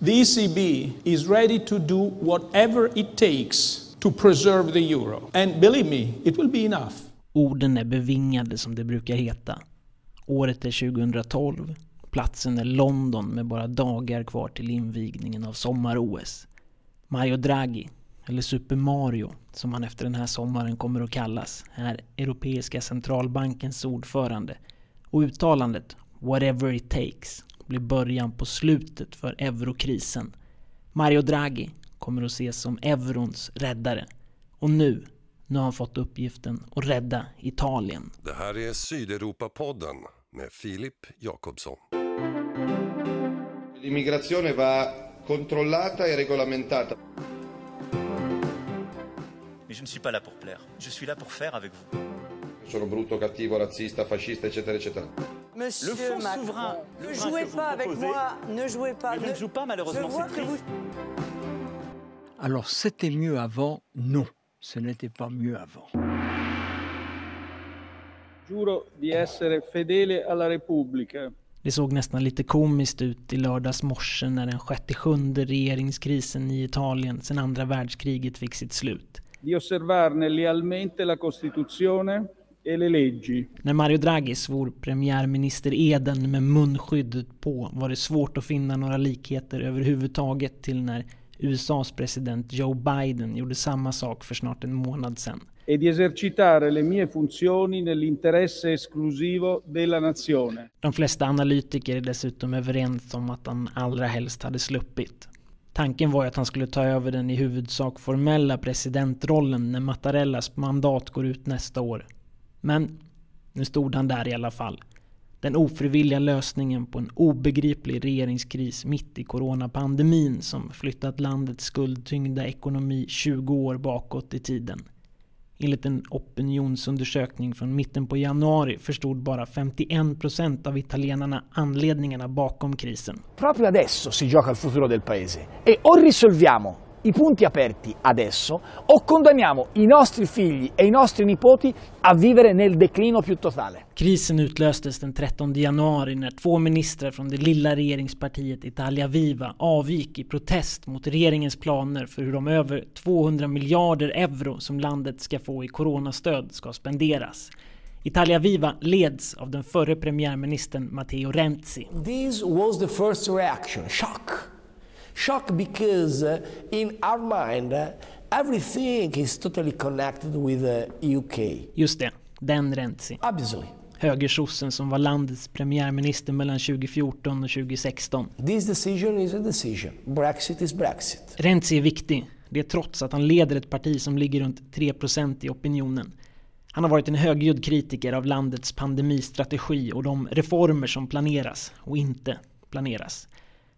The ECB is ready to do whatever it takes to preserve the euro. And believe me, it will be enough. Orden är bevingade som det brukar heta. Året är 2012. Platsen är London med bara dagar kvar till invigningen av sommar-OS. Mario Draghi, eller Super Mario som han efter den här sommaren kommer att kallas, är Europeiska centralbankens ordförande. Och uttalandet “Whatever it takes” blir början på slutet för eurokrisen. Mario Draghi kommer att ses som eurons räddare. Och nu, nu har han fått uppgiften att rädda Italien. Det här är Sydeuropa-podden med Filip Jakobsson. L'immigrazione va controllata e regolamentata. Mais je ne suis pas là pour plaire. Je suis là pour faire avec vous. Sono brutto, cattivo, razzista, fascista, eccetera, eccetera. Monsieur Le fonds Macron, souverain, ne jouez pas avec moi, ne jouez pas. Mais je ne joue pas malheureusement Je vois cette que crise. vous... Alors c'était mieux avant Non, ce n'était pas mieux avant. Giuro di essere fedele alla Repubblica. Det såg nästan lite komiskt ut i lördags morse när den 67 regeringskrisen i Italien sedan andra världskriget fick sitt slut. Di osservarne lealmente la Costituzione e le leggi. När Mario Draghi svor premiärminister-eden med munskyddet på var det svårt att finna några likheter överhuvudtaget till när USAs president Joe Biden gjorde samma sak för snart en månad sedan. E di esercitare le mie funzioni nell'interesse esclusivo della nazione. De flesta analytiker är dessutom överens om att han allra helst hade sluppit. Tanken var att han skulle ta över den i huvudsak formella presidentrollen när Mattarellas mandat går ut nästa år. Men nu stod han där i alla fall. Den ofrivilliga lösningen på en obegriplig regeringskris mitt i coronapandemin som flyttat landets skuldtyngda ekonomi 20 år bakåt i tiden. Enligt en opinionsundersökning från mitten på januari förstod bara 51% av italienarna anledningarna bakom krisen. Proprio adesso si gioca il futuro del Paese e o risolviamo i punti aperti adesso o condanniamo i nostri figli e i nostri nipoti a vivere nel declino più totale. Krisen utlöstes den 13 januari när två ministrar från det lilla regeringspartiet Italia Viva avgick i protest mot regeringens planer för hur de över 200 miljarder euro som landet ska få i coronastöd ska spenderas. Italia Viva leds av den förre premiärministern Matteo Renzi. This was the first reaction shock. Shock because uh, in our mind, uh, everything is totally connected with UK. Just det, den Renzi. Obviously. Högersossen som var landets premiärminister mellan 2014 och 2016. This decision is a decision. Brexit is Brexit. Renzi är viktig. Det är trots att han leder ett parti som ligger runt 3% i opinionen. Han har varit en högljudd kritiker av landets pandemistrategi och de reformer som planeras och inte planeras.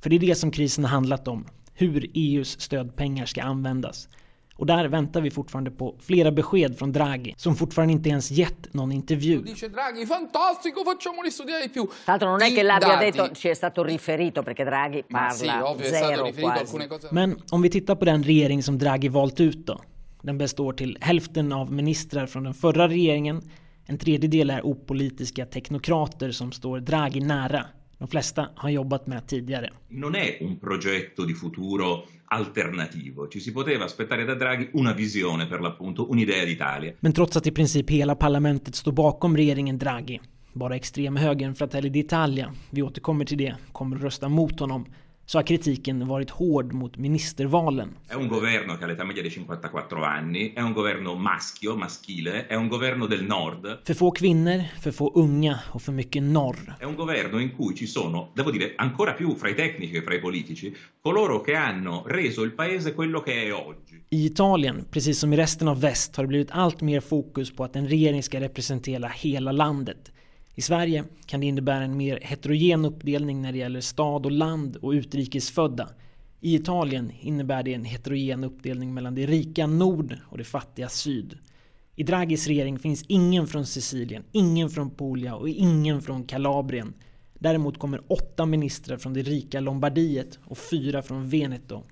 För det är det som krisen har handlat om. Hur EUs stödpengar ska användas. Och där väntar vi fortfarande på flera besked från Draghi, som fortfarande inte ens gett någon intervju. Dice Draghi, fantastico, facciamoli studiare di più. Tra l'altro non è che I l'abbia dati- detto, ci è stato riferito perché Draghi Ma sì, parla ovvio, è stato zero riferito quasi. alcune cose. Men om vi tittar på den regering som Draghi valt ut då. Den består till hälften av ministrar från den förra regeringen. En tredjedel är opolitiska teknokrater som står Draghi nära. De flesta har jobbat med tidigare. non è un progetto di futuro alternativo, ci si poteva aspettare da Draghi una visione per l'appunto, un'idea d'Italia. Men trots att i princip hela parlamentet står bakom regeringen Draghi, bara extremhögern Fratelli d'Italia, vi återkommer till det, kommer att rösta mot honom, så har kritiken varit hård mot ministervalen. È un governo che ha l'età media di 54 anni, è un governo maschio, maschile, è un governo del nord, För få kvinnor, för få unga och för mycket norr. è un governo in cui ci sono, devo dire, ancora più fra i tecnici che fra i politici, coloro che hanno reso il paese quello che è oggi. I Italien, precis som i resten av väst, har det blivit allt mer fokus på att en regering ska representera hela landet. I Sverige kan det innebära en mer heterogen uppdelning när det gäller stad och land och utrikesfödda. I Italien innebär det en heterogen uppdelning mellan det rika nord och det fattiga syd. I Draghis regering finns ingen från Sicilien, ingen från Puglia och ingen från Kalabrien. Däremot kommer åtta ministrar från det rika Lombardiet och fyra från Veneto.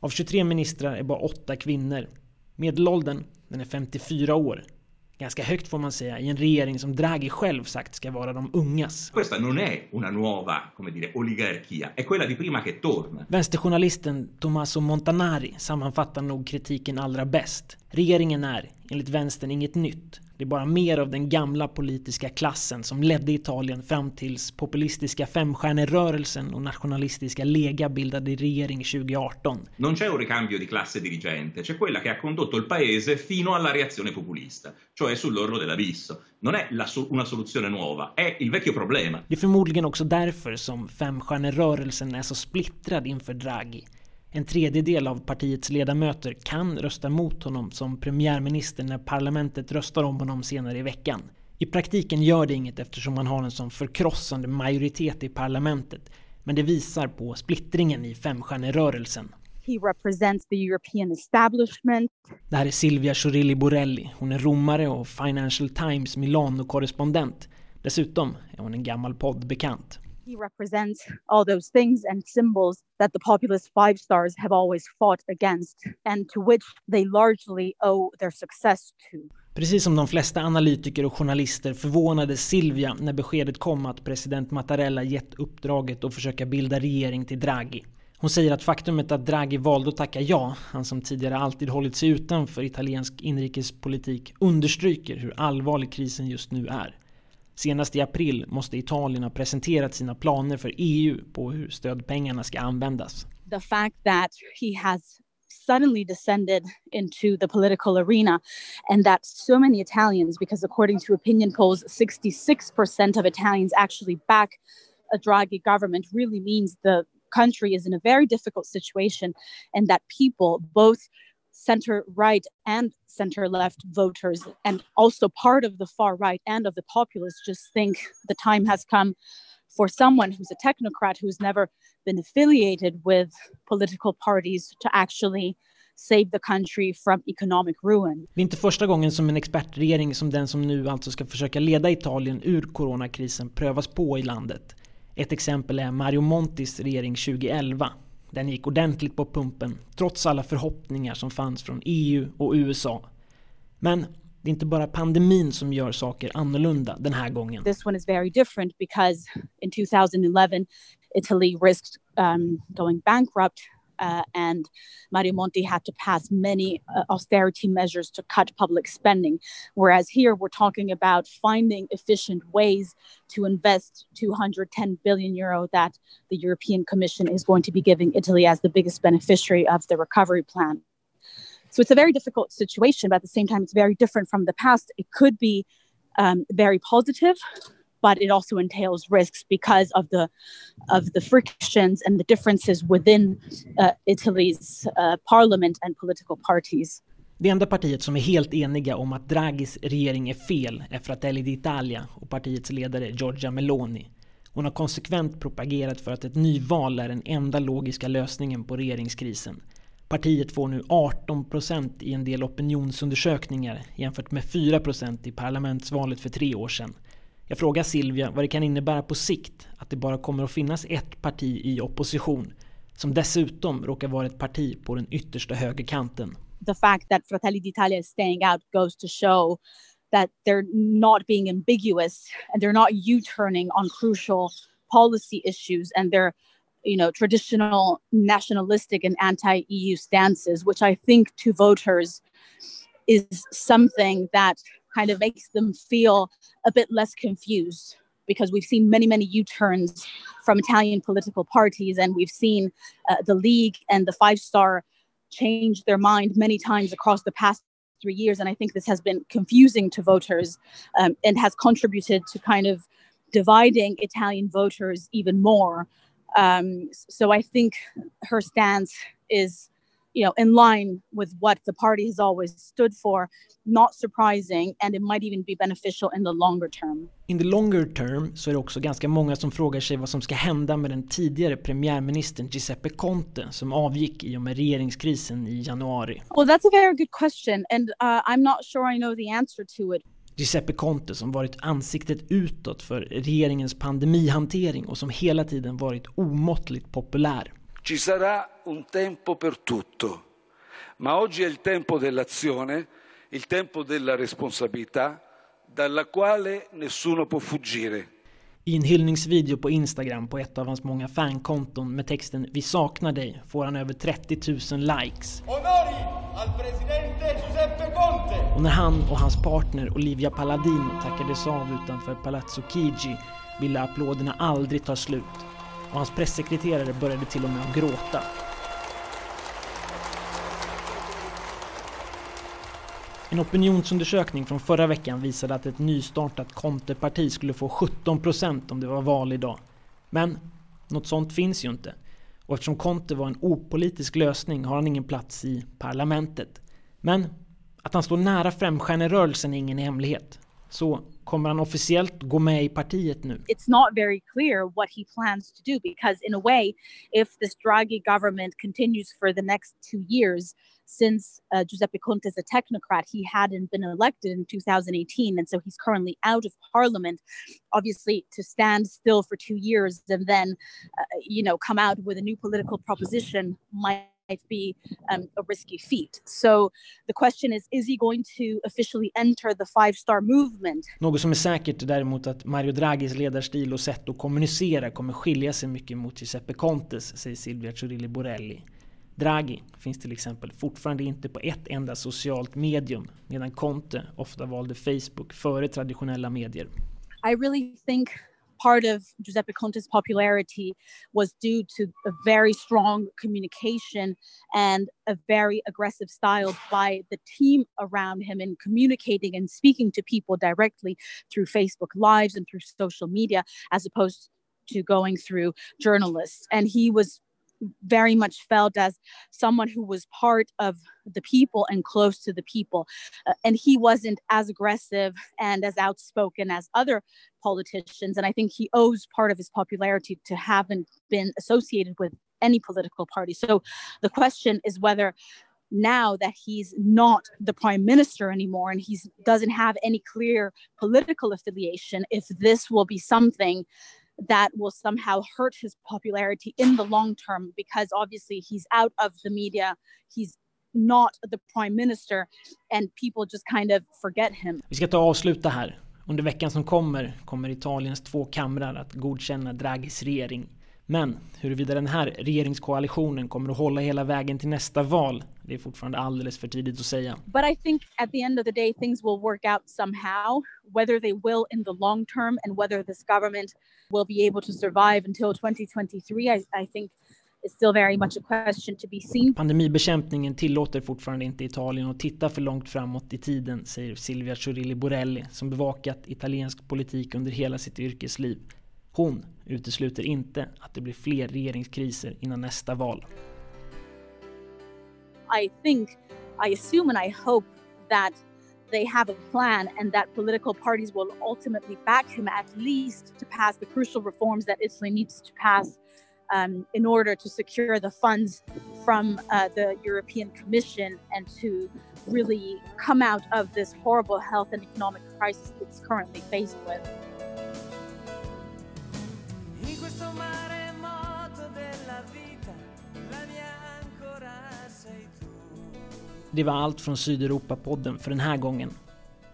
Av 23 ministrar är bara åtta kvinnor. Medelåldern den är 54 år. Ganska högt får man säga i en regering som Draghi själv sagt ska vara de ungas. Questa non è una nuova, come dire, oligarchia, è quella di prima che torna. Vänsterjournalisten Tommaso Montanari sammanfattar nog kritiken allra bäst. Regeringen är, enligt vänstern, inget nytt. Det är bara mer av den gamla politiska klassen som ledde Italien fram tills populistiska femstjärnerörelsen och nationalistiska Lega bildade regering 2018. Non c'è un ricambio di classe dirigente, c'è quella che ha condotto il paese fino alla reazione populista, cioè sull'orlo dell'abisso. Non è la, una soluzione nuova, è il vecchio problema. Det är förmodligen också därför som femstjärnerörelsen är så splittrad inför Draghi. En tredjedel av partiets ledamöter kan rösta mot honom som premiärminister när parlamentet röstar om honom senare i veckan. I praktiken gör det inget eftersom han har en sån förkrossande majoritet i parlamentet. Men det visar på splittringen i femstjärnerörelsen. He represents the European establishment. Det här är Silvia Chorilli Borelli. Hon är romare och Financial Times Milano-korrespondent. Dessutom är hon en gammal poddbekant. He represents all those things and symbols that the populist five stars have always fought against and to which they largely owe their success to. Precis som de flesta analytiker och journalister förvånade Silvia när beskedet kom att president Mattarella gett uppdraget att försöka bilda regering till Draghi. Hon säger att faktumet att Draghi valde att tacka ja, han som tidigare alltid hållit sig utanför italiensk inrikespolitik, understryker hur allvarlig krisen just nu är. Senast i april måste Italien ha presenterat sina planer för EU på hur stödpengarna ska användas. The fact that he has suddenly descended into the political arena and that so many Italians, because according to opinion polls, 66% of Italians actually back a Draghi government really means the country is in a very difficult situation and that people, both center right and center left voters, and also part of the far right and of the populists, just think the time has come for someone who's a technocrat who's never been affiliated with political parties to actually save the country from economic ruin. Det är inte första gången som en expertregering som den som nu alltså ska försöka leda Italien ur coronakrisen prövas på i landet. Ett exempel är Mario Montis regering 2011 den gick ordentligt på pumpen, trots alla förhoppningar som fanns från EU och USA. Men det är inte bara pandemin som gör saker annorlunda den här gången. This one is very different because in 2011 Italy risked um, going bankrupt uh, and Mario Monti had to pass many uh, austerity measures to cut public spending. Whereas here we're talking about finding efficient ways to invest 210 billion euro that the European Commission is going to be giving Italy as the biggest beneficiary of the recovery plan. So it's a very difficult situation, but at the same time, it's very different from the past. It could be um, very positive but it also entails risks because of the of the frictions and the differences within uh, Italy's uh, parliament and political parties. Det enda partiet som är helt eniga om att Draghis regering är fel är Fratelli d'Italia och partiets ledare Giorgia Meloni. Hon har konsekvent propagerat för att ett nyval är den enda logiska lösningen på regeringskrisen. Partiet får nu 18 procent i en del opinionsundersökningar jämfört med 4 procent i parlamentsvalet för tre år sedan. Jag frågar Silvia vad det kan innebära på sikt att det bara kommer att finnas ett parti i opposition som dessutom råkar vara ett parti på den yttersta högerkanten. The fact that Fratelli d'Italia is staying out goes to show that they're not being ambiguous and they're not U-turning on crucial policy issues and they're you know traditional nationalistic and anti-EU stances which I think to voters is something that kind of makes them feel a bit less confused because we've seen many, many U turns from Italian political parties, and we've seen uh, the League and the Five Star change their mind many times across the past three years. And I think this has been confusing to voters um, and has contributed to kind of dividing Italian voters even more. Um, so I think her stance is you know, in line with what the party has always stood for, not surprising and it might even be beneficial in the longer term. In the longer term så är det också ganska många som frågar sig vad som ska hända med den tidigare premiärministern Giuseppe Conte som avgick i och med regeringskrisen i januari. Well, that's a very good question and uh, I'm not sure I know the answer to it. Giuseppe Conte som varit ansiktet utåt för regeringens pandemihantering och som hela tiden varit omåttligt populär. Ci sarà un tempo per tutto, ma oggi è il tempo dell'azione il tempo della responsabilità dalla quale nessuno può fuggire. I en hyllningsvideo på Instagram på ett av hans många fankonton med texten “Vi saknar dig” får han över 30 000 likes. Och när han och hans partner Olivia Palladino tackades av utanför Palazzo Chigi ville applåderna aldrig ta slut. Och hans pressekreterare började till och med att gråta. En opinionsundersökning från förra veckan visade att ett nystartat konteparti skulle få 17% om det var val idag. Men något sånt finns ju inte. Och eftersom Conte var en opolitisk lösning har han ingen plats i parlamentet. Men att han står nära Femstjärnerörelsen är ingen hemlighet. Så kommer han officiellt gå med i partiet nu? It's not very clear what he plans to do because in a way if this Draghi government continues for the next two years since uh, Giuseppe Conte is a technocrat, he hadn't been elected in 2018, and so he's currently out of parliament. Obviously, to stand still for two years and then, uh, you know, come out with a new political proposition might be um, a risky feat. So the question is, is he going to officially enter the five star movement? Något som är säkert är däremot att Mario Draghis ledarstil och sätt att kommunicera kommer skilja sig mycket mot Giuseppe Contes, säger Silvia Cirilli Borelli. Draghi finns till exempel fortfarande inte på ett enda socialt medium medan Conte ofta valde Facebook före traditionella medier. I really think part of Giuseppe Conte's popularity was due to a very strong communication and a very aggressive style by the team around him in communicating and speaking to people directly through Facebook Lives and through social media, as opposed to going through journalists. And he was very much felt as someone who was part of the people and close to the people. Uh, and he wasn't as aggressive and as outspoken as other politicians. And I think he owes part of his popularity to having been associated with any political party. So the question is whether now that he's not the prime minister anymore and he doesn't have any clear political affiliation, if this will be something that will somehow hurt his popularity in the long term because obviously he's out of the media he's not the prime minister and people just kind of forget him. Vi ska ta och avsluta här. Under veckan som kommer kommer Italiens två kamrar att godkänna Draghis regering. Men huruvida den här regeringskoalitionen kommer att hålla hela vägen till nästa val, det är fortfarande alldeles för tidigt att säga. But I think at the end of the day things will work out somehow, whether they will in the long term and whether this government will be able to survive until 2023. I, I think is still very much a question to be seen. Pandemibekämpningen tillåter fortfarande inte Italien att titta för långt framåt i tiden, säger Silvia Cirilli Borelli som bevakat italiensk politik under hela sitt yrkesliv. Hon utesluter inte att det blir fler regeringskriser innan nästa val. I think, I assume and I hope that they have a plan and that political parties will ultimately back him at least to pass the crucial reforms that Italy needs to pass um, in order to secure the funds from uh, the European Commission and to really come out of this horrible health and economic crisis it's currently faced with. Det var allt från Sydeuropa-podden för den här gången.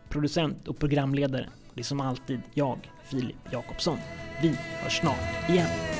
Producent och programledare, det är som alltid jag, Filip Jakobsson. Vi hörs snart igen.